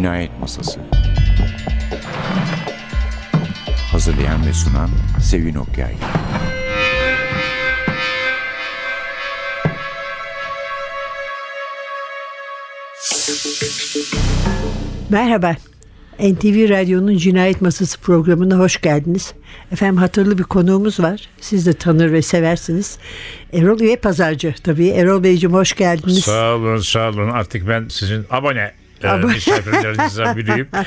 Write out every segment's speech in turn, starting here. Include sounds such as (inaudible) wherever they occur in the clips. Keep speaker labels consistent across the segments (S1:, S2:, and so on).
S1: Cinayet Masası Hazırlayan ve sunan Sevin Okyay
S2: Merhaba. NTV Radyo'nun Cinayet Masası programına hoş geldiniz. Efendim hatırlı bir konuğumuz var. Siz de tanır ve seversiniz. Erol Üye Pazarcı tabii. Erol Beyciğim hoş geldiniz.
S3: Sağ olun sağ olun artık ben sizin abone e, misafirlerinizden biriyim. (laughs)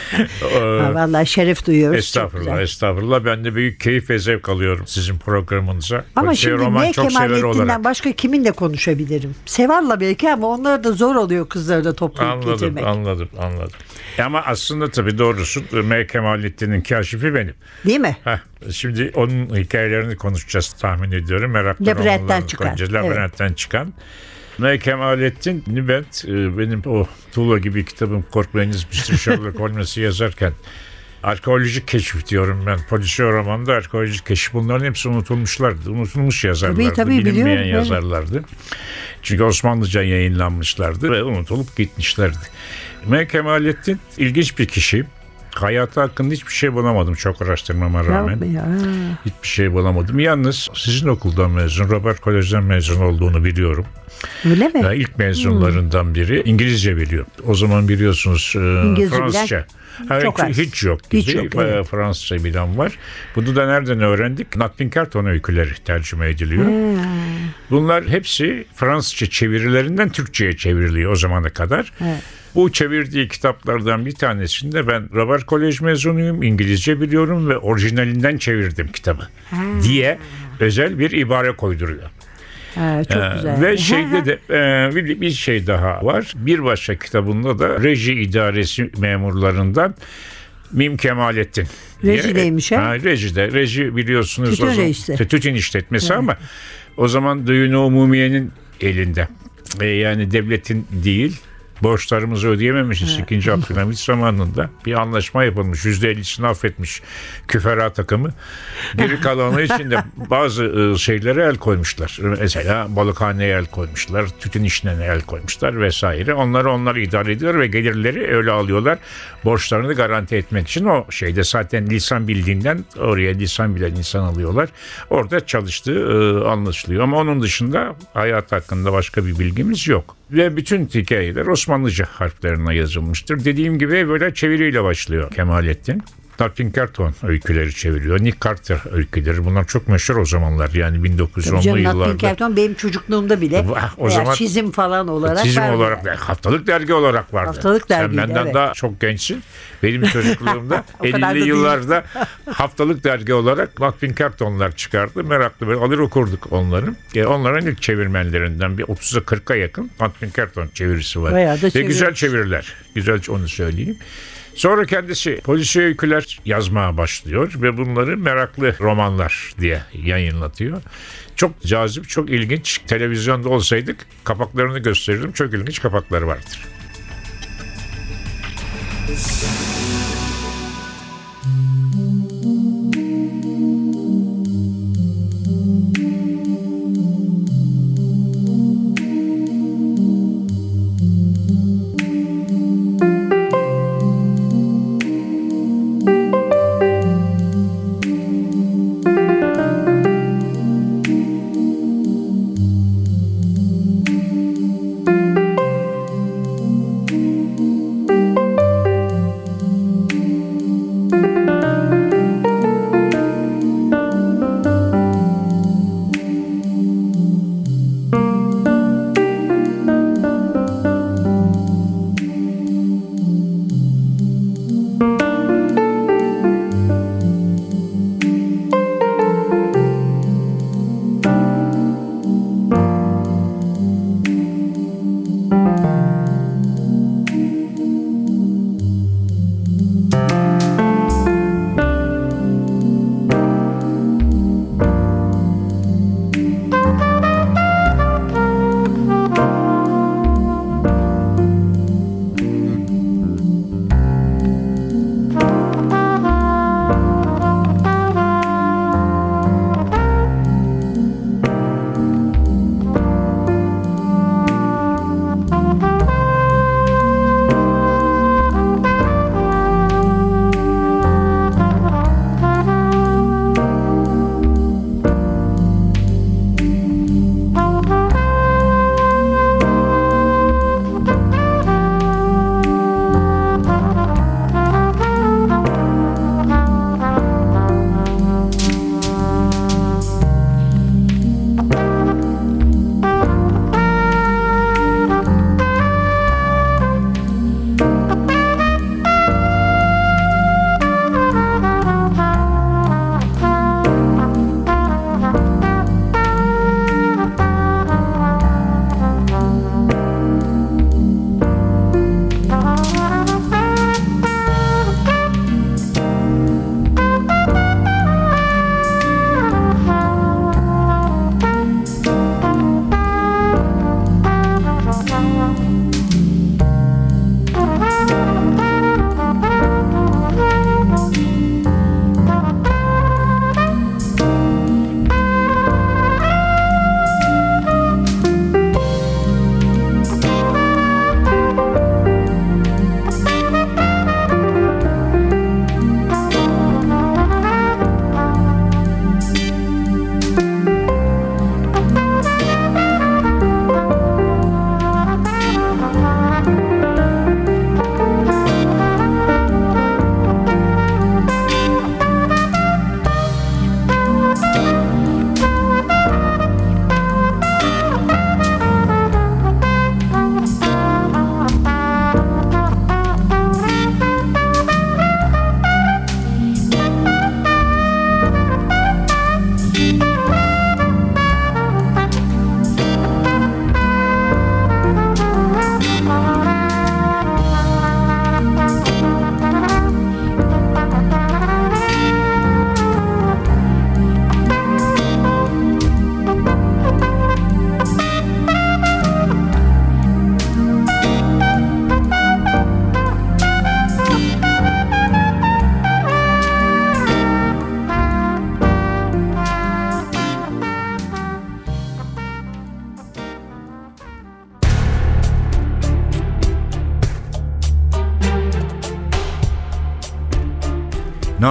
S3: Ee,
S2: Ha, vallahi şeref duyuyoruz.
S3: Estağfurullah estağfurullah ben de büyük keyif ve zevk alıyorum sizin programınıza.
S2: Ama
S3: Polisiye
S2: şimdi
S3: roman
S2: ne
S3: çok
S2: Kemalettin'den başka kiminle konuşabilirim? Seval'la belki ama onlara da zor oluyor kızları da toplayıp
S3: Anladım,
S2: getirmek.
S3: anladım, anladım. Ama aslında tabii doğrusu M. Kemalettin'in kaşifi benim.
S2: Değil mi?
S3: Heh, şimdi onun hikayelerini konuşacağız tahmin ediyorum. Meraklı
S2: Labirentten çıkan,
S3: konuşacağız. Labirentten çıkan. M. Kemalettin Nibent e, benim o Tuğla gibi kitabım Korkmayınız Mr. Sherlock Holmes'i yazarken arkeolojik keşif diyorum ben. Polisiye romanda arkeolojik keşif. Bunların hepsi unutulmuşlardı. Unutulmuş yazarlardı.
S2: Tabii, tabii,
S3: bilinmeyen
S2: biliyorum, evet.
S3: yazarlardı. Çünkü Osmanlıca yayınlanmışlardı ve unutulup gitmişlerdi. M. Kemalettin ilginç bir kişi. Hayatı hakkında hiçbir şey bulamadım çok araştırmama rağmen.
S2: Ya.
S3: Hiçbir şey bulamadım. Yalnız sizin okuldan mezun, Robert Kolej'den mezun olduğunu biliyorum.
S2: Öyle mi?
S3: Ya ilk mezunlarından biri İngilizce biliyor. O zaman biliyorsunuz e,
S2: İngilizce
S3: Fransızca. Ha,
S2: çok
S3: hiç,
S2: az.
S3: hiç yok gibi.
S2: Hiç yok,
S3: E,
S2: evet.
S3: Fransızca bilen var. Bunu da nereden öğrendik? Nat Pinkerton öyküleri tercüme ediliyor. Bunlar hepsi Fransızca çevirilerinden Türkçe'ye çevriliyor o zamana kadar.
S2: Evet.
S3: Bu çevirdiği kitaplardan bir tanesinde ben Robert Kolej mezunuyum, İngilizce biliyorum ve orijinalinden çevirdim kitabı diye özel bir ibare koyduruyor.
S2: Ha, çok
S3: Ee,
S2: güzel.
S3: Ve şeyde de e, bir, bir şey daha var. Bir başka kitabında da reji idaresi memurlarından Mim Kemalettin.
S2: Rejideymiş, ha?
S3: Ha, rejide. Reji biliyorsunuz.
S2: Tütün
S3: o zaman-
S2: reisi.
S3: Tütün işletmesi ama o zaman Duyun Umumiye'nin elinde. E, yani devletin değil borçlarımızı ödeyememişiz 2. Abdülhamit zamanında. Bir anlaşma yapılmış. %50'sini affetmiş küfera takımı. Geri kalanı (laughs) için de bazı e, şeylere el koymuşlar. Mesela balıkhaneye el koymuşlar. Tütün işine el koymuşlar vesaire. Onları onlar idare ediyor ve gelirleri öyle alıyorlar. Borçlarını garanti etmek için o şeyde zaten lisan bildiğinden oraya lisan bilen insan alıyorlar. Orada çalıştığı e, anlaşılıyor. Ama onun dışında hayat hakkında başka bir bilgimiz yok. Ve bütün hikayeler Osmanlıca harflerine yazılmıştır. Dediğim gibi böyle çeviriyle başlıyor Kemalettin. Nat Pinkerton öyküleri çeviriyor. Nick Carter öyküleri. Bunlar çok meşhur o zamanlar. Yani
S2: Tabii
S3: 1910'lu
S2: canım, Nat
S3: yıllarda.
S2: Pinkerton benim çocukluğumda bile
S3: Vah, o zaman-
S2: çizim falan olarak
S3: Çizim
S2: vardı.
S3: olarak haftalık dergi olarak vardı.
S2: Haftalık
S3: Sen
S2: dergiydi,
S3: benden
S2: evet.
S3: daha çok gençsin. Benim çocukluğumda (laughs)
S2: O kadar da
S3: 50'li
S2: değil.
S3: yıllarda haftalık dergi olarak Nat Pinkertonlar çıkardı. Meraklı böyle alır okurduk onları. E, onların ilk çevirmenlerinden bir 30'a 40'a yakın Nat Pinkerton çevirisi var.
S2: Bayağı da
S3: Ve
S2: çevirmiş.
S3: güzel çeviriler. Güzel onu söyleyeyim. Sonra kendisi polisiye öyküler yazmaya başlıyor ve bunları meraklı romanlar diye yayınlatıyor. Çok cazip, çok ilginç. Televizyonda olsaydık kapaklarını gösterirdim. Çok ilginç kapakları vardır.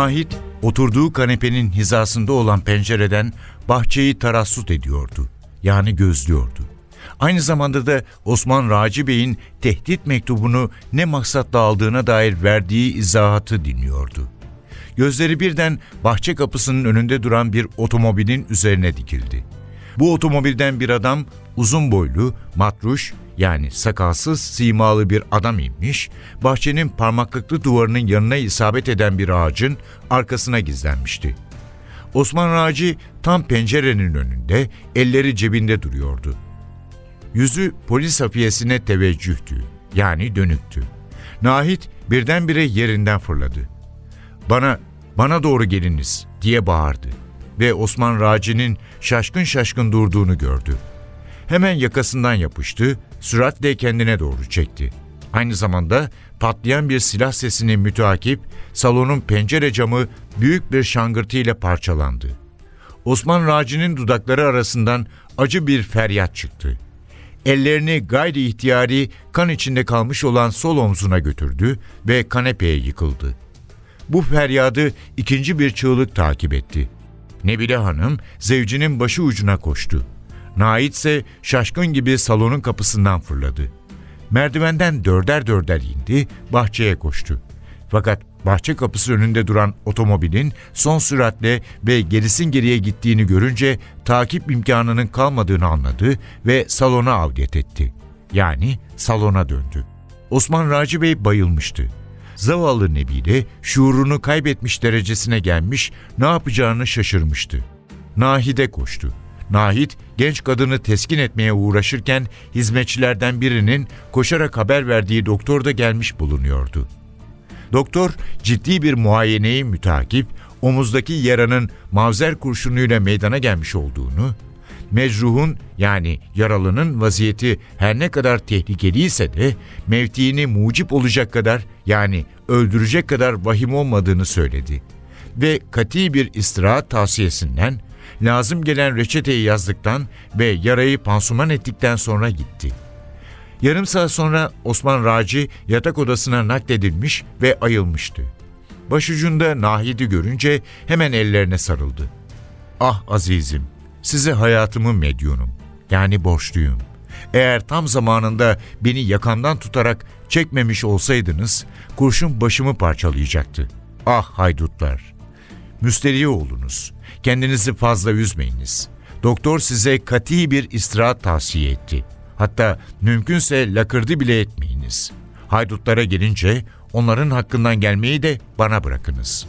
S4: Nahit oturduğu kanepenin hizasında olan pencereden bahçeyi tarassut ediyordu. Yani gözlüyordu. Aynı zamanda da Osman Raci Bey'in tehdit mektubunu ne maksatla aldığına dair verdiği izahatı dinliyordu. Gözleri birden bahçe kapısının önünde duran bir otomobilin üzerine dikildi. Bu otomobilden bir adam uzun boylu, matruş yani sakalsız simalı bir adam inmiş, bahçenin parmaklıklı duvarının yanına isabet eden bir ağacın arkasına gizlenmişti. Osman Raci tam pencerenin önünde, elleri cebinde duruyordu. Yüzü polis hafiyesine teveccühtü, yani dönüktü. Nahit birdenbire yerinden fırladı. Bana, bana doğru geliniz diye bağırdı ve Osman Raci'nin şaşkın şaşkın durduğunu gördü. Hemen yakasından yapıştı, süratle kendine doğru çekti. Aynı zamanda patlayan bir silah sesini müteakip salonun pencere camı büyük bir şangırtıyla parçalandı. Osman Raci'nin dudakları arasından acı bir feryat çıktı. Ellerini gayri ihtiyari kan içinde kalmış olan sol omzuna götürdü ve kanepeye yıkıldı. Bu feryadı ikinci bir çığlık takip etti. Nebile Hanım zevcinin başı ucuna koştu. Nait ise şaşkın gibi salonun kapısından fırladı. Merdivenden dörder dörder indi, bahçeye koştu. Fakat bahçe kapısı önünde duran otomobilin son süratle ve gerisin geriye gittiğini görünce takip imkanının kalmadığını anladı ve salona avdet etti. Yani salona döndü. Osman Raci Bey bayılmıştı. Zavallı Nebile şuurunu kaybetmiş derecesine gelmiş, ne yapacağını şaşırmıştı. Nahide koştu. Nahit genç kadını teskin etmeye uğraşırken hizmetçilerden birinin koşarak haber verdiği doktor da gelmiş bulunuyordu. Doktor ciddi bir muayeneyi mütakip omuzdaki yaranın mavzer kurşunuyla meydana gelmiş olduğunu, mecruhun yani yaralının vaziyeti her ne kadar tehlikeliyse de mevtiini mucip olacak kadar yani öldürecek kadar vahim olmadığını söyledi. Ve kati bir istirahat tavsiyesinden lazım gelen reçeteyi yazdıktan ve yarayı pansuman ettikten sonra gitti. Yarım saat sonra Osman Raci yatak odasına nakledilmiş ve ayılmıştı. Başucunda Nahid'i görünce hemen ellerine sarıldı. Ah azizim, size hayatımın medyunum, yani borçluyum. Eğer tam zamanında beni yakamdan tutarak çekmemiş olsaydınız, kurşun başımı parçalayacaktı. Ah haydutlar! Müsterih olunuz. Kendinizi fazla üzmeyiniz. Doktor size kati bir istirahat tavsiye etti. Hatta mümkünse lakırdı bile etmeyiniz. Haydutlara gelince onların hakkından gelmeyi de bana bırakınız.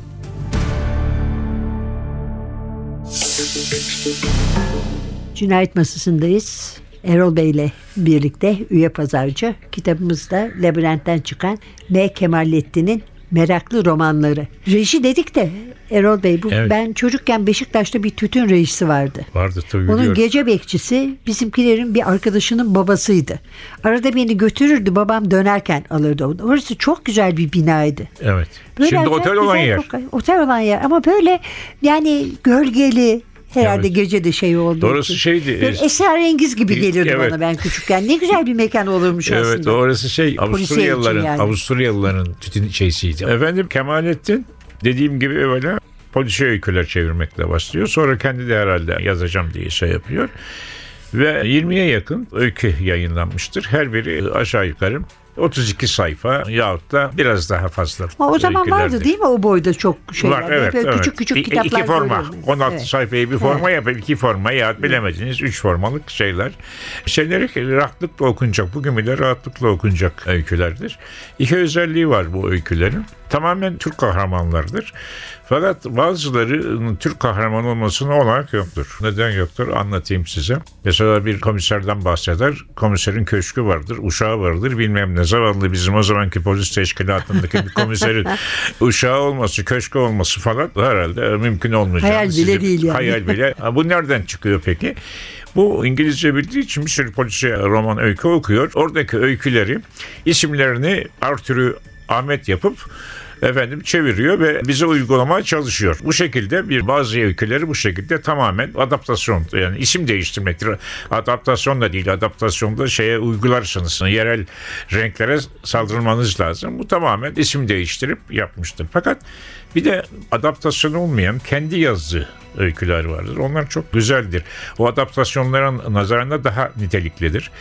S2: Cinayet masasındayız. Erol Bey ile birlikte üye pazarcı. Kitabımızda Labirent'ten çıkan M. Kemalettin'in Meraklı Romanları. Reji dedik de Erol Bey bu
S3: Evet.
S2: ben çocukken Beşiktaş'ta bir tütün rejisi vardı.
S3: Vardı tabii
S2: Onun
S3: biliyorum.
S2: gece bekçisi bizimkilerin bir arkadaşının babasıydı. Arada beni götürürdü babam dönerken alırdı onu. Orası çok güzel bir binaydı.
S3: Evet.
S2: Böyle
S3: Şimdi otel olan yer.
S2: Otel olan yer ama böyle yani gölgeli herhalde
S3: Evet.
S2: gece de şey oldu.
S3: Orası şeydi,
S2: Böyle
S3: e,
S2: esrarengiz gibi gelirdi
S3: Evet.
S2: bana ben küçükken. Ne güzel bir mekan olurmuş
S3: Evet
S2: aslında.
S3: orası şey Avusturyalıların
S2: için yani.
S3: Avusturyalıların tütün şeysiydi. Efendim Kemalettin dediğim gibi öyle polisiye öyküler çevirmekle başlıyor. Sonra kendi de herhalde yazacağım diye şey yapıyor. Ve 20'ye yakın öykü yayınlanmıştır. Her biri aşağı yukarı 32 sayfa yahut da biraz daha fazla.
S2: Ama o zaman vardı değil mi o boyda çok şeyler?
S3: Var evet.
S2: Böyle
S3: evet.
S2: Küçük küçük
S3: İ-
S2: kitaplar.
S3: İki forma.
S2: görüyorum.
S3: 16
S2: Evet.
S3: sayfayı bir forma yapıp iki forma ya bilemediniz üç formalık şeyler. Şeyleri rahatlıkla okunacak. Bugün bile rahatlıkla okunacak öykülerdir. İki özelliği var bu öykülerin. Tamamen Türk kahramanlardır. Fakat bazıları Türk kahraman olmasına olanak yoktur. Neden yoktur anlatayım size. Mesela bir komiserden bahseder. Komiserin köşkü vardır, uşağı vardır bilmem ne. Zavallı bizim o zamanki polis teşkilatındaki bir komiserin (laughs) uşağı olması, köşkü olması falan herhalde mümkün olmayacak.
S2: Hayal bile değil yani.
S3: Hayal bile. Bu nereden çıkıyor peki? Bu İngilizce bildiği için bir sürü polisiye roman öykü okuyor. Oradaki öyküleri isimlerini Arthur'u Ahmet yapıp efendim çeviriyor ve bize uygulamaya çalışıyor. Bu şekilde bir bazı öyküleri bu şekilde tamamen adaptasyon yani isim değiştirmektir. Adaptasyon da değil adaptasyonda şeye uygularsınız. Yerel renklere saldırmanız lazım. Bu tamamen isim değiştirip yapmıştır. Fakat bir de adaptasyon olmayan kendi yazdığı öyküler vardır. Onlar çok güzeldir. O adaptasyonların nazarında daha niteliklidir.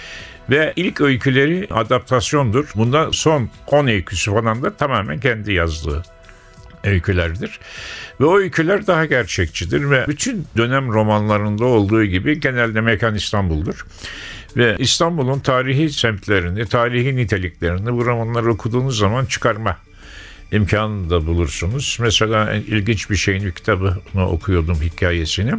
S3: Ve ilk öyküleri adaptasyondur. Bundan son 10 öyküsü falan da tamamen kendi yazdığı öykülerdir. Ve o öyküler daha gerçekçidir ve bütün dönem romanlarında olduğu gibi genelde mekan İstanbul'dur. Ve İstanbul'un tarihi semtlerini, tarihi niteliklerini bu romanları okuduğunuz zaman çıkarma imkanı da bulursunuz. Mesela ilginç bir şeyin kitabını okuyordum hikayesini.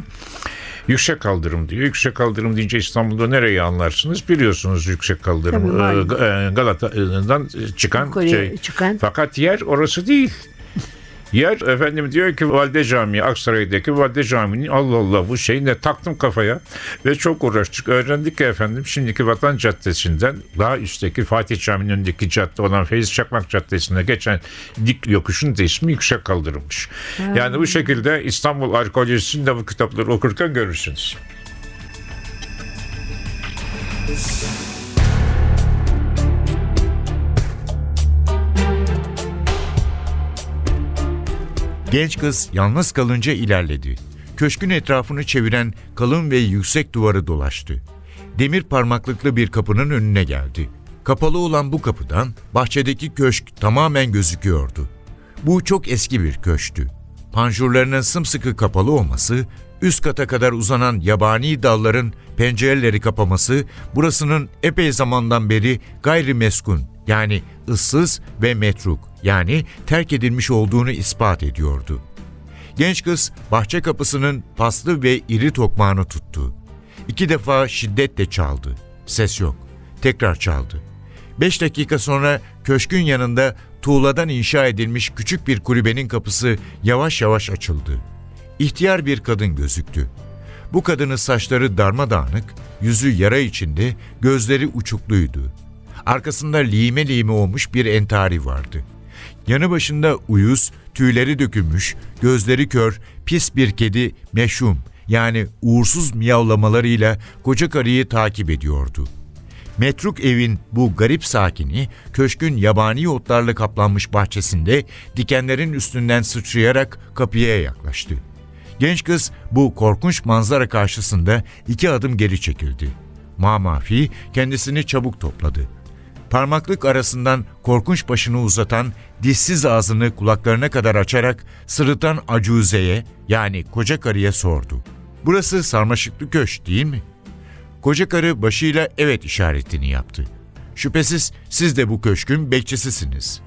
S3: Yüksek kaldırım diyor. Yüksek kaldırım deyince İstanbul'da nereyi anlarsınız? Biliyorsunuz yüksek kaldırım.
S2: Tabii.
S3: Ee, Galata'dan çıkan
S2: Yukarıya
S3: şey.
S2: çıkan.
S3: Fakat yer orası değil. Yer efendim diyor ki Valide Camii, Aksaray'daki Valide Camii'nin Allah Allah bu şey ne taktım kafaya ve çok uğraştık. Öğrendik ki efendim şimdiki Vatan Caddesi'nden daha üstteki Fatih Camii'nin önündeki cadde olan Feyz Çakmak Caddesi'ne geçen dik yokuşun da ismi Yüksek Kaldırımmış. Yani bu şekilde İstanbul arkeolojisini de bu kitapları okurken görürsünüz.
S4: Genç kız yalnız kalınca ilerledi. Köşkün etrafını çeviren kalın ve yüksek duvarı dolaştı. Demir parmaklıklı bir kapının önüne geldi. Kapalı olan bu kapıdan bahçedeki köşk tamamen gözüküyordu. Bu çok eski bir köşktü. Panjurlarının sımsıkı kapalı olması, üst kata kadar uzanan yabani dalların pencereleri kapaması burasının epey zamandan beri gayrimeskun yani ıssız ve metruk yani terk edilmiş olduğunu ispat ediyordu. Genç kız bahçe kapısının paslı ve iri tokmağını tuttu. İki defa şiddetle çaldı. Ses yok. Tekrar çaldı. Beş dakika sonra köşkün yanında tuğladan inşa edilmiş küçük bir kulübenin kapısı yavaş yavaş açıldı. İhtiyar bir kadın gözüktü. Bu kadının saçları darmadağınık, yüzü yara içinde, gözleri uçukluydu. Arkasında lime lime olmuş bir entari vardı. Yanı başında uyuz, tüyleri dökülmüş, gözleri kör, pis bir kedi meşhum yani uğursuz miyavlamalarıyla koca karıyı takip ediyordu. Metruk evin bu garip sakini köşkün yabani otlarla kaplanmış bahçesinde dikenlerin üstünden sıçrayarak kapıya yaklaştı. Genç kız bu korkunç manzara karşısında iki adım geri çekildi. Mamafi kendisini çabuk topladı. Parmaklık arasından korkunç başını uzatan, dişsiz ağzını kulaklarına kadar açarak sırıtan acuzeye yani koca karıya sordu. Burası sarmaşıklı köşk değil mi? Koca karı başıyla evet işaretini yaptı. Şüphesiz siz de bu köşkün bekçisisiniz.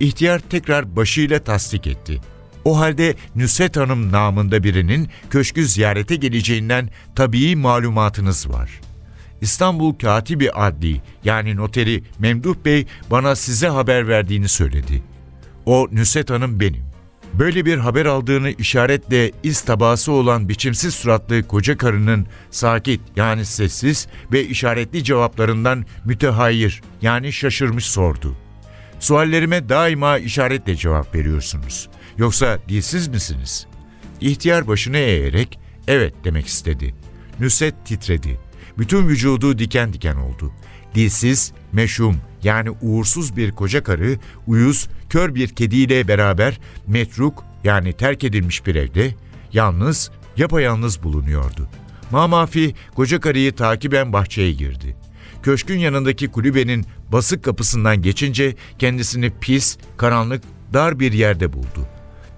S4: İhtiyar tekrar başıyla tasdik etti. O halde Nusret Hanım namında birinin köşkü ziyarete geleceğinden tabii malumatınız var. İstanbul Katibi Adli yani noteri Memduh Bey bana size haber verdiğini söyledi. O Nusret Hanım benim. Böyle bir haber aldığını işaretle iz tabası olan biçimsiz suratlı koca karının sakit yani sessiz ve işaretli cevaplarından mütehayir yani şaşırmış sordu. Suallerime daima işaretle cevap veriyorsunuz. Yoksa dilsiz misiniz? İhtiyar başını eğerek evet demek istedi. Nusret titredi. Bütün vücudu diken diken oldu. Dilsiz, meşhum yani uğursuz bir koca karı, uyuz, kör bir kediyle beraber metruk yani terk edilmiş bir evde, yalnız, yapayalnız bulunuyordu. Mamafi koca karıyı takiben bahçeye girdi. Köşkün yanındaki kulübenin basık kapısından geçince kendisini pis, karanlık, dar bir yerde buldu.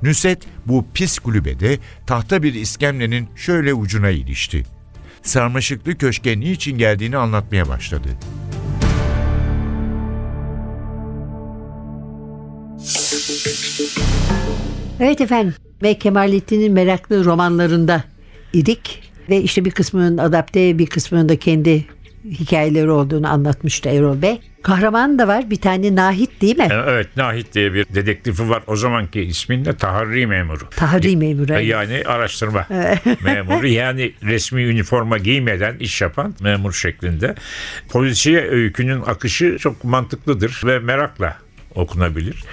S4: Nüset bu pis kulübede tahta bir iskemlenin şöyle ucuna ilişti. Sarmaşıklı köşke niçin geldiğini anlatmaya başladı.
S2: Evet efendim ve Kemalettin'in meraklı romanlarında idik ve işte bir kısmının adapte bir kısmının da kendi hikayeleri olduğunu anlatmıştı Erol Bey. Kahraman da var bir tane Nahit değil mi?
S3: E, Evet Nahit diye bir dedektifi var. O zamanki isminde taharri memuru.
S2: Tahri memuru.
S3: E, Yani araştırma (laughs) memuru yani resmi üniforma giymeden iş yapan memur şeklinde. Polisiye öykünün akışı çok mantıklıdır ve merakla okunabilir.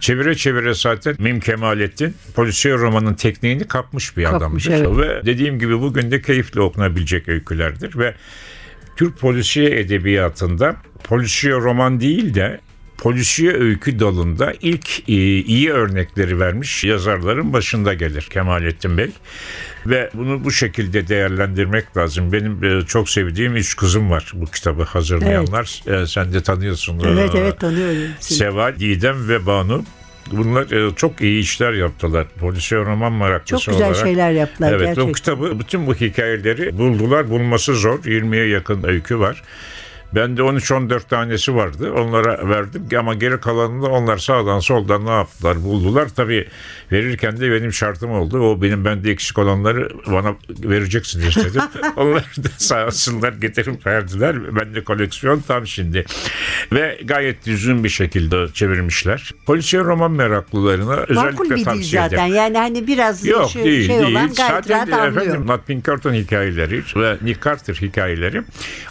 S3: Çevire çevire zaten Mim Kemalettin polisiye romanın tekniğini kapmış bir
S2: Kapmış,
S3: adamdır. Ve dediğim gibi bugün de keyifle okunabilecek öykülerdir ve Türk polisiye edebiyatında polisiye roman değil de polisiye öykü dalında ilk e, iyi örnekleri vermiş yazarların başında gelir Kemalettin Bey. Ve bunu bu şekilde değerlendirmek lazım. Benim e, çok sevdiğim üç kızım var bu kitabı hazırlayanlar. E, sen de tanıyorsun.
S2: Evet evet tanıyorum. seni.
S3: Seval, Didem ve Banu. Bunlar e, çok iyi işler yaptılar. Polisiye roman meraklısı
S2: Çok güzel
S3: olarak.
S2: şeyler yaptılar
S3: Evet
S2: gerçekten.
S3: o kitabı bütün bu hikayeleri buldular. Bulması zor. 20'ye yakın öykü var. Bende 13-14 tanesi vardı. Onlara verdim ama geri kalanını onlar sağdan soldan ne yaptılar buldular. Tabii verirken de benim şartım oldu. O benim bende eksik olanları bana vereceksin istedim. (laughs) onlar da sağ olsunlar getirip verdiler. Bende koleksiyon tam şimdi. Ve gayet düzgün bir şekilde çevirmişler. Polisiye roman meraklılarına
S2: Makul
S3: özellikle
S2: bir
S3: tavsiye ederim.
S2: zaten. Yani hani biraz
S3: Yok
S2: şey,
S3: değil
S2: şey
S3: değil.
S2: olan gayet
S3: Zaten
S2: rahat
S3: de
S2: anlıyor.
S3: efendim Nat Pinkerton hikayeleri ve Nick Carter hikayeleri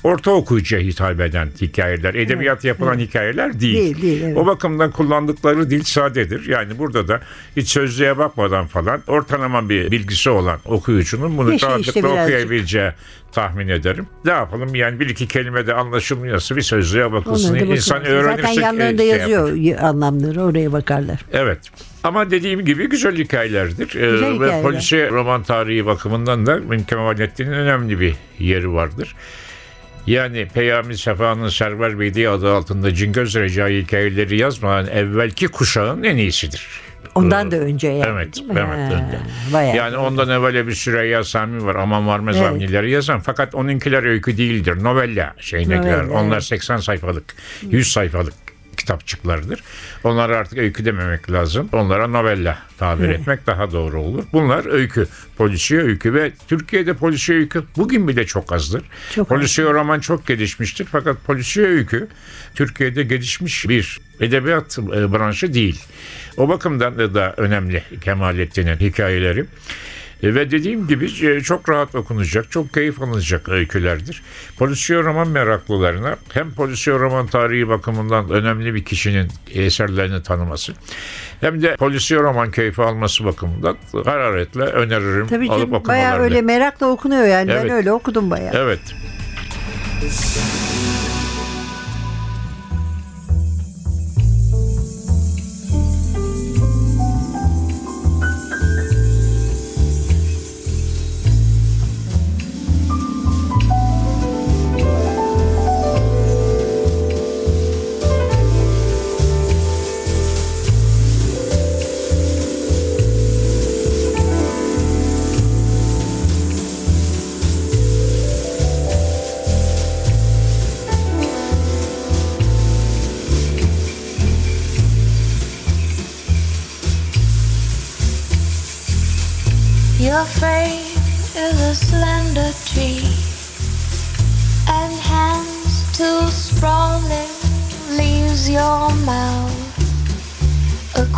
S3: orta okuyucuya hitap eden hikayeler. Edebiyat yapılan hikayeler değil.
S2: Değil, değil, evet.
S3: O bakımdan kullandıkları dil sadedir. Yani burada da hiç sözlüğe bakmadan falan ortalama bir bilgisi olan okuyucunun bunu
S2: Yaşa
S3: rahatlıkla
S2: işte birazcık.
S3: okuyabileceği tahmin ederim. Ne yapalım yani bir iki kelime de anlaşılmıyorsa bir sözlüğe bakılsın.
S2: Onları da
S3: İnsan
S2: bakıyorsun.
S3: öğrenirse
S2: Zaten yanlarında
S3: şey
S2: yazıyor
S3: yapar.
S2: anlamları oraya bakarlar.
S3: Evet. Ama dediğim gibi güzel hikayelerdir. Ee,
S2: Güzel
S3: Ve
S2: hikayeler.
S3: polisiye roman tarihi bakımından da Mim Kemalettin'in önemli bir yeri vardır. Yani Peyami Sefa'nın Server Beyliği adı altında Cingöz Recai hikayeleri yazmayan evvelki kuşağın en iyisidir.
S2: Ondan da önce yani.
S3: Evet, evet, önce.
S2: Bayağı.
S3: Yani ondan evvel bir Süreyya Sami var. Aman var
S2: Evet.
S3: mezamnileri yazan. Fakat onunkiler öykü değildir. Novella şeyindekiler.
S2: Novella,
S3: Onlar
S2: evet.
S3: 80 sayfalık, 100 sayfalık kitapçıklardır. Onlara artık öykü dememek lazım. Onlara novella tabir etmek daha doğru olur. Bunlar öykü. Polisiye öykü ve Türkiye'de polisiye öykü bugün bile çok azdır.
S2: Çok az.
S3: polisiye roman çok gelişmiştir. Fakat polisiye öykü Türkiye'de gelişmiş bir edebiyat e, branşı değil. O bakımdan da, da önemli Kemalettin'in hikayeleri. E, Ve dediğim gibi e, çok rahat okunacak, çok keyif alınacak öykülerdir. Polisiye roman meraklılarına hem polisiye roman tarihi bakımından önemli bir kişinin eserlerini tanıması hem de polisiye roman keyfi alması bakımından hararetle öneririm
S2: Tabii
S3: alıp
S2: ki
S3: okumalarını.
S2: bayağı öyle merakla okunuyor yani.
S3: Evet.
S2: Ben öyle okudum bayağı.
S3: Evet.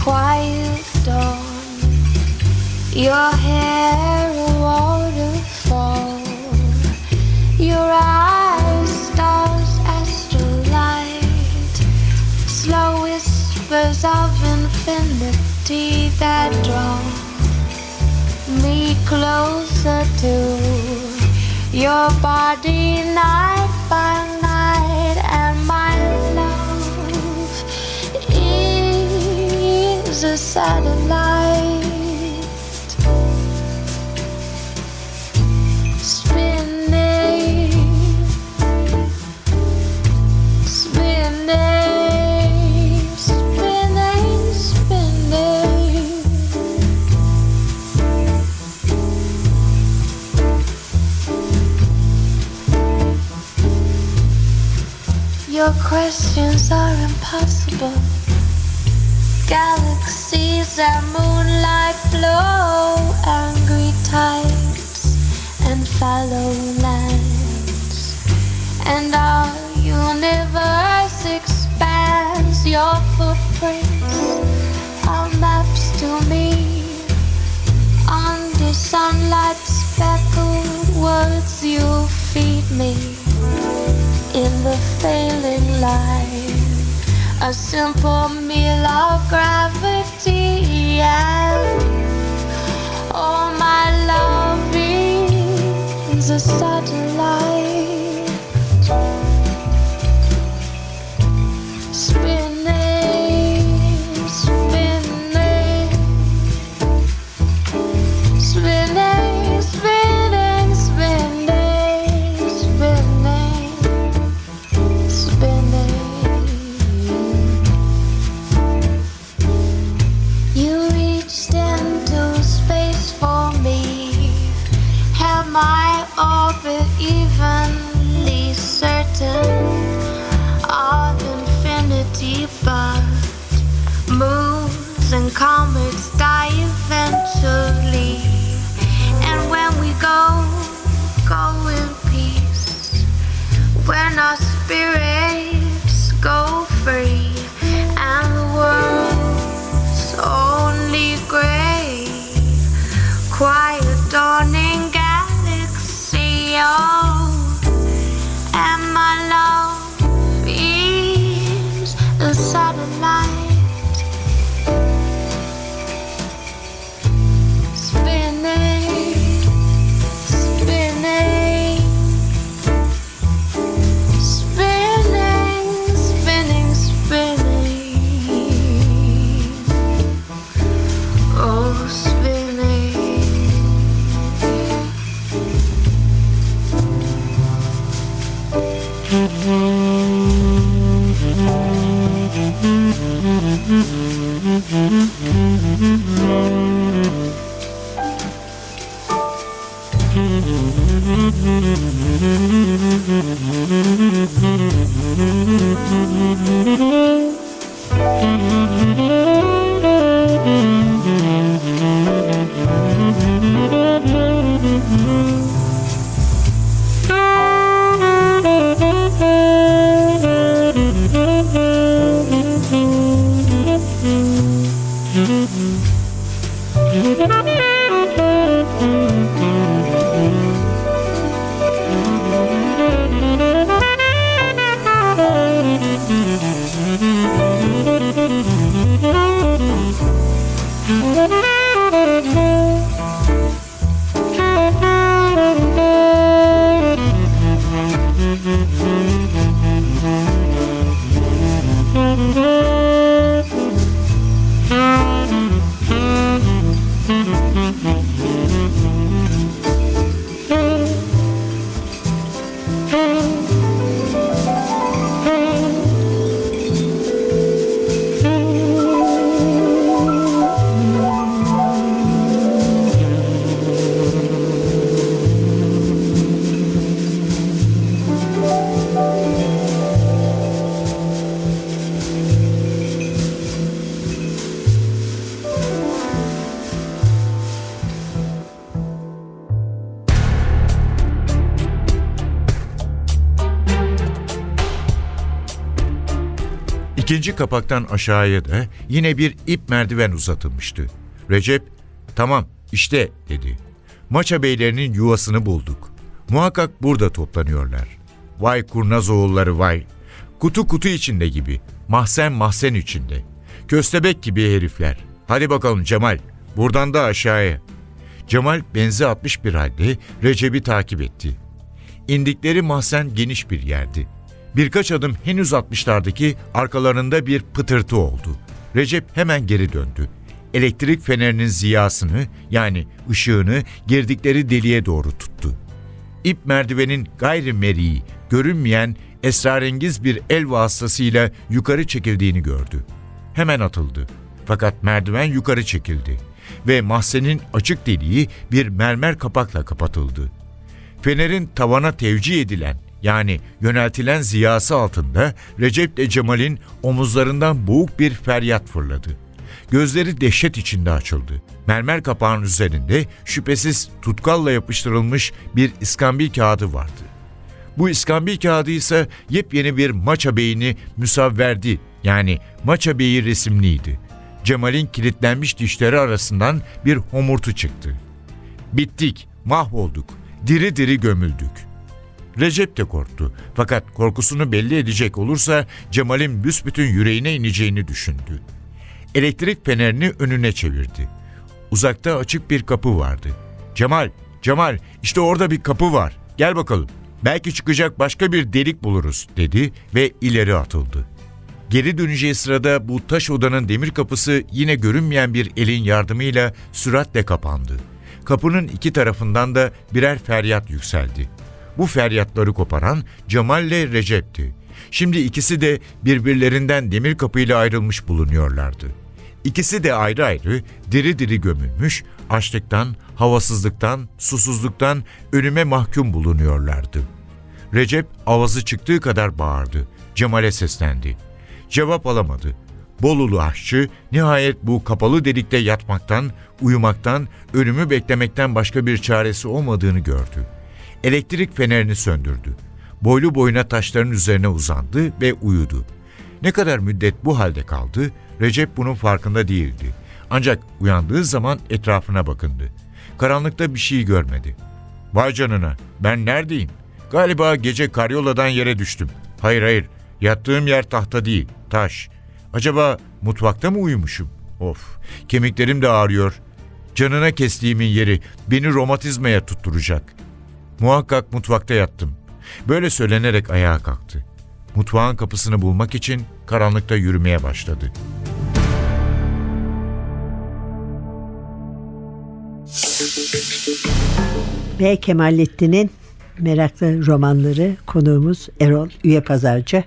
S5: Quiet dawn. Your hair a waterfall, your eyes stars astrolight, slow whispers of infinity that draw me closer to your body night by is a satellite spinning spinning spinning spinning Your questions are impossible. Galaxies and moonlight flow, angry tides and fallow lands. And our universe expands. Your footprints are maps to me. Under sunlight speckled words you feed me in the failing light. A simple me love gravity and all my loving's a satellite orbit evenly certain of infinity, but moons and comets die eventually. And when we go, go in peace. When our spirits Mm-hmm.
S4: İkinci kapaktan aşağıya da yine bir ip merdiven uzatılmıştı. Recep, tamam işte dedi. Maça beylerinin yuvasını bulduk. Muhakkak burada toplanıyorlar. Vay kurnaz oğulları vay. Kutu kutu içinde gibi. Mahzen mahzen içinde. Köstebek gibi herifler. Hadi bakalım Cemal. Buradan da aşağıya. Cemal benzi atmış bir halde Recep'i takip etti. İndikleri mahzen geniş bir yerdi. Birkaç adım henüz atmışlardı ki arkalarında bir pıtırtı oldu. Recep hemen geri döndü. Elektrik fenerinin ziyasını yani ışığını girdikleri deliğe doğru tuttu. İp merdivenin gayrimeriği, görünmeyen esrarengiz bir el vasıtasıyla yukarı çekildiğini gördü. Hemen atıldı. Fakat merdiven yukarı çekildi ve mahzenin açık deliği bir mermer kapakla kapatıldı. Fenerin tavana tevcih edilen yani yöneltilen ziyası altında Recep ile Cemal'in omuzlarından boğuk bir feryat fırladı. Gözleri dehşet içinde açıldı. Mermer kapağın üzerinde şüphesiz tutkalla yapıştırılmış bir iskambil kağıdı vardı. Bu iskambil kağıdı ise yepyeni bir maça beyni müsavverdi yani maça beyi resimliydi. Cemal'in kilitlenmiş dişleri arasından bir homurtu çıktı. Bittik, mahvolduk, diri diri gömüldük. Recep de korktu. Fakat korkusunu belli edecek olursa Cemal'in büsbütün yüreğine ineceğini düşündü. Elektrik fenerini önüne çevirdi. Uzakta açık bir kapı vardı. Cemal, Cemal işte orada bir kapı var. Gel bakalım. Belki çıkacak başka bir delik buluruz dedi ve ileri atıldı. Geri döneceği sırada bu taş odanın demir kapısı yine görünmeyen bir elin yardımıyla süratle kapandı. Kapının iki tarafından da birer feryat yükseldi. Bu feryatları koparan Cemal ile Recep'ti. Şimdi ikisi de birbirlerinden demir kapıyla ayrılmış bulunuyorlardı. İkisi de ayrı ayrı diri diri gömülmüş, açlıktan, havasızlıktan, susuzluktan ölüme mahkum bulunuyorlardı. Recep avazı çıktığı kadar bağırdı. Cemal'e seslendi. Cevap alamadı. Bolulu aşçı nihayet bu kapalı delikte yatmaktan, uyumaktan, ölümü beklemekten başka bir çaresi olmadığını gördü. Elektrik fenerini söndürdü. Boylu boyuna taşların üzerine uzandı ve uyudu. Ne kadar müddet bu halde kaldı, Recep bunun farkında değildi. Ancak uyandığı zaman etrafına bakındı. Karanlıkta bir şey görmedi. Vay canına, ben neredeyim? Galiba gece karyoladan yere düştüm. Hayır hayır, yattığım yer tahta değil, taş. Acaba mutfakta mı uyumuşum? Of, kemiklerim de ağrıyor. Canına kestiğimin yeri beni romatizmaya tutturacak. Muhakkak mutfakta yattım. Böyle söylenerek ayağa kalktı. Mutfağın kapısını bulmak için karanlıkta yürümeye başladı.
S2: Ve Kemalettin'in meraklı romanları konuğumuz Erol Üye Pazarcı.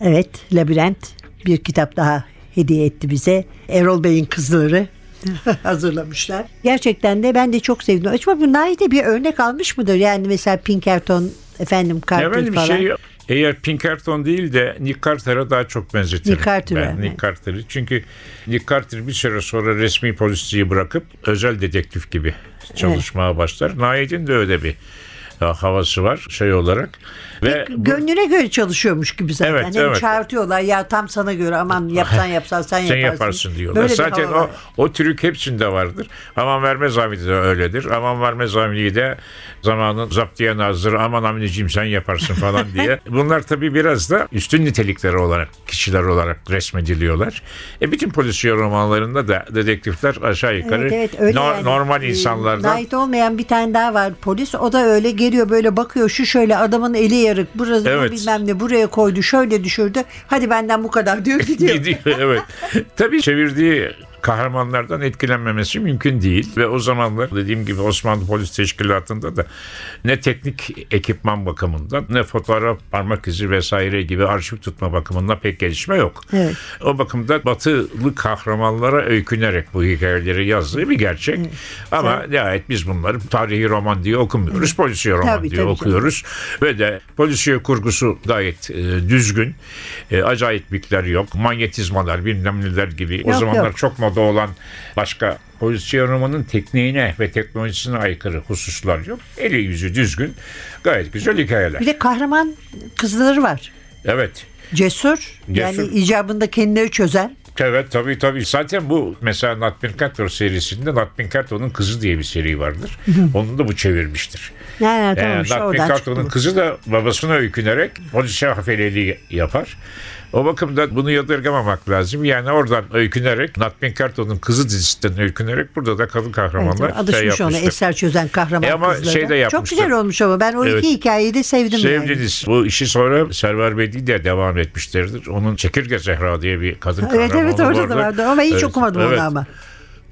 S2: Evet, Labirent bir kitap daha hediye etti bize. Erol Bey'in kızları (laughs) hazırlamışlar. Gerçekten de ben de çok sevdim. Acaba bu Naide bir örnek almış mıdır? Yani mesela Pinkerton, efendim Carter
S3: Efendim
S2: falan.
S3: şey eğer Pinkerton değil de Nick Carter'a daha çok benzetirim.
S2: Nick Carter'a,
S3: ben Nick
S2: evet.
S3: Carter'ı. Çünkü Nick Carter bir süre sonra resmi polisliği bırakıp özel dedektif gibi çalışmaya başlar. Naid'in de öyle bir havası var şey olarak. Ve bu-
S2: Gönlüne göre çalışıyormuş gibi zaten.
S3: Evet,
S2: Hem
S3: evet.
S2: çağırtıyorlar ya tam sana göre aman yapsan yapsan sen,
S3: sen
S2: yaparsın.
S3: yaparsın diyorlar.
S2: Böyle
S3: Zaten o o trük hepsinde vardır. Aman vermez amiri de öyledir. Aman vermez amiri de zamanın zaptiye nazır aman aminiciğim sen yaparsın falan diye. (laughs) Bunlar tabii biraz da üstün nitelikleri olarak kişiler olarak resmediliyorlar. E bütün polisiye romanlarında da dedektifler aşağı yukarı
S2: Evet, evet, öyle
S3: no-
S2: yani.
S3: normal
S2: Ee,
S3: insanlardan
S2: Ait olmayan bir tane daha var polis. O da öyle geliyor böyle bakıyor şu şöyle adamın eli yarık. Burası bu
S3: Evet.
S2: bilmem ne buraya koydu şöyle düşürdü. Hadi benden bu kadar diyor gidiyor. (laughs)
S3: Gidiyor evet. Tabii çevirdiği kahramanlardan etkilenmemesi mümkün değil ve o zamanlar dediğim gibi Osmanlı Polis Teşkilatı'nda da ne teknik ekipman bakımından ne fotoğraf parmak izi vesaire gibi arşiv tutma bakımından pek gelişme yok.
S2: Evet.
S3: O bakımda batılı kahramanlara öykünerek bu hikayeleri yazdığı bir gerçek. Ama nihayet biz bunları tarihi roman diye okumuyoruz. Polisiye roman
S2: Tabii,
S3: diye
S2: tabii
S3: okuyoruz. Ve de polisiye kurgusu gayet e, düzgün. E, acayiplikler yok. Manyetizmalar bilmem neler gibi. o
S2: Yok,
S3: zamanlar
S2: yok.
S3: çok moda olan başka polisiye romanın tekniğine ve teknolojisine aykırı hususlar yok. Eli yüzü düzgün. Gayet güzel hikayeler.
S2: Bir de kahraman kızları var.
S3: Evet.
S2: Cesur, yani
S3: Cesur.
S2: icabında kendileri çözen.
S3: Evet tabii tabii. Zaten bu mesela Nat Pinkerton serisinde Nat Pinkerton'un kızı diye bir seri vardır. (laughs) Onu da bu çevirmiştir.
S2: Yani, tamam
S3: Yani
S2: işte
S3: Nat
S2: bu.
S3: kızı da babasına öykünerek polisiye hafeleliği yapar. O bakımdan bunu yadırgamamak lazım. Yani oradan öykünerek Nat Pinkerton'un kızı dizisinden öykünerek burada da kadın
S2: Evet,
S3: kahramanlar
S2: alışmış
S3: şey
S2: ona
S3: yapmıştır.
S2: eser çözen kahraman
S3: E ama
S2: kızları.
S3: şey de
S2: Çok güzel olmuş ama ben o
S3: Evet.
S2: iki hikayeyi de sevdim yani.
S3: Sevdiniz. Bu işi sonra Server Bedi de devam etmişlerdir. Onun Çekirge Zehra diye bir kadın
S2: Evet
S3: kahramanı
S2: evet orada da vardı ama hiç
S3: Evet,
S2: okumadım
S3: evet.
S2: onu ama.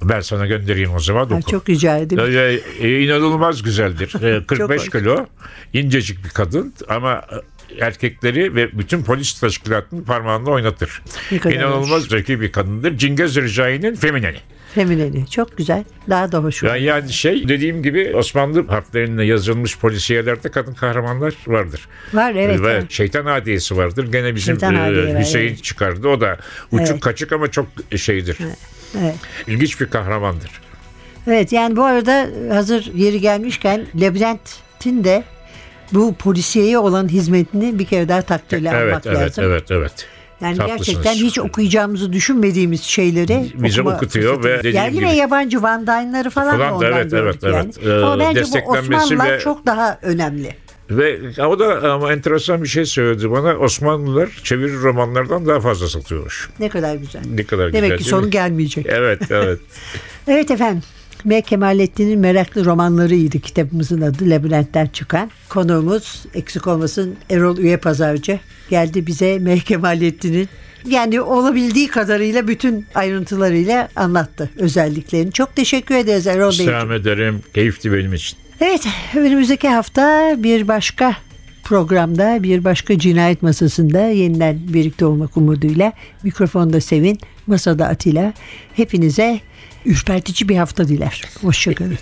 S3: Ben sana göndereyim o zaman.
S2: Ay,
S3: oku.
S2: çok rica ederim.
S3: Öyle, e, inanılmaz güzeldir. E, (laughs) 45
S2: hoş.
S3: kilo, incecik bir kadın ama e, erkekleri ve bütün polis teşkilatını parmağında oynatır. İnanılmaz zeki bir kadındır. Cingöz Recai'nin femineni.
S2: Femineni. Çok güzel. Daha da hoş.
S3: Yani, yani şey dediğim gibi Osmanlı harflerinde yazılmış polisiyelerde kadın kahramanlar vardır.
S2: Var evet.
S3: Ve
S2: evet.
S3: Şeytan Adiyesi vardır. Gene bizim e,
S2: var,
S3: Hüseyin
S2: evet.
S3: çıkardı. O da uçuk
S2: Evet.
S3: kaçık ama çok şeydir.
S2: Evet.
S3: İlginç bir kahramandır.
S2: Evet yani bu arada hazır yeri gelmişken Labirent'in de bu polisiyeye olan hizmetini bir kere daha takdirle
S3: Evet,
S2: almak
S3: evet,
S2: lazım.
S3: evet, evet.
S2: Yani
S3: Haklısınız.
S2: gerçekten hiç okuyacağımızı düşünmediğimiz şeyleri
S3: Bize okutuyor
S2: fırsatı-
S3: ve dediğim
S2: Yerli ve
S3: gibi-
S2: yabancı Van Dyne'ları falan,
S3: Falan
S2: da
S3: evet, evet,
S2: yani.
S3: evet. Ee,
S2: Ama bence bu Osmanlılar
S3: ve-
S2: çok daha önemli.
S3: Ve o da ama enteresan bir şey söyledi bana. Osmanlılar çeviri romanlardan daha fazla satıyormuş.
S2: Ne kadar güzel.
S3: Ne kadar
S2: Demek
S3: güzel
S2: ki
S3: değil
S2: sonu
S3: mi?
S2: gelmeyecek.
S3: Evet, evet. (laughs)
S2: Evet efendim. M. Kemalettin'in meraklı romanlarıydı kitabımızın adı Labirent'ten çıkan. Konuğumuz eksik olmasın Erol Üye Pazarcı geldi bize M. Kemalettin'in yani olabildiği kadarıyla bütün ayrıntılarıyla anlattı özelliklerini. Çok teşekkür ederiz Erol Bey.
S3: İstirham ederim. Keyifli benim için.
S2: Evet önümüzdeki hafta bir başka programda bir başka cinayet masasında yeniden birlikte olmak umuduyla mikrofonda Sevin, masada Atilla. Hepinize ürpertici bir hafta diler. Hoşçakalın.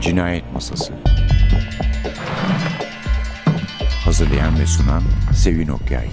S1: Cinayet Masası Hazırlayan ve sunan Sevin Okyay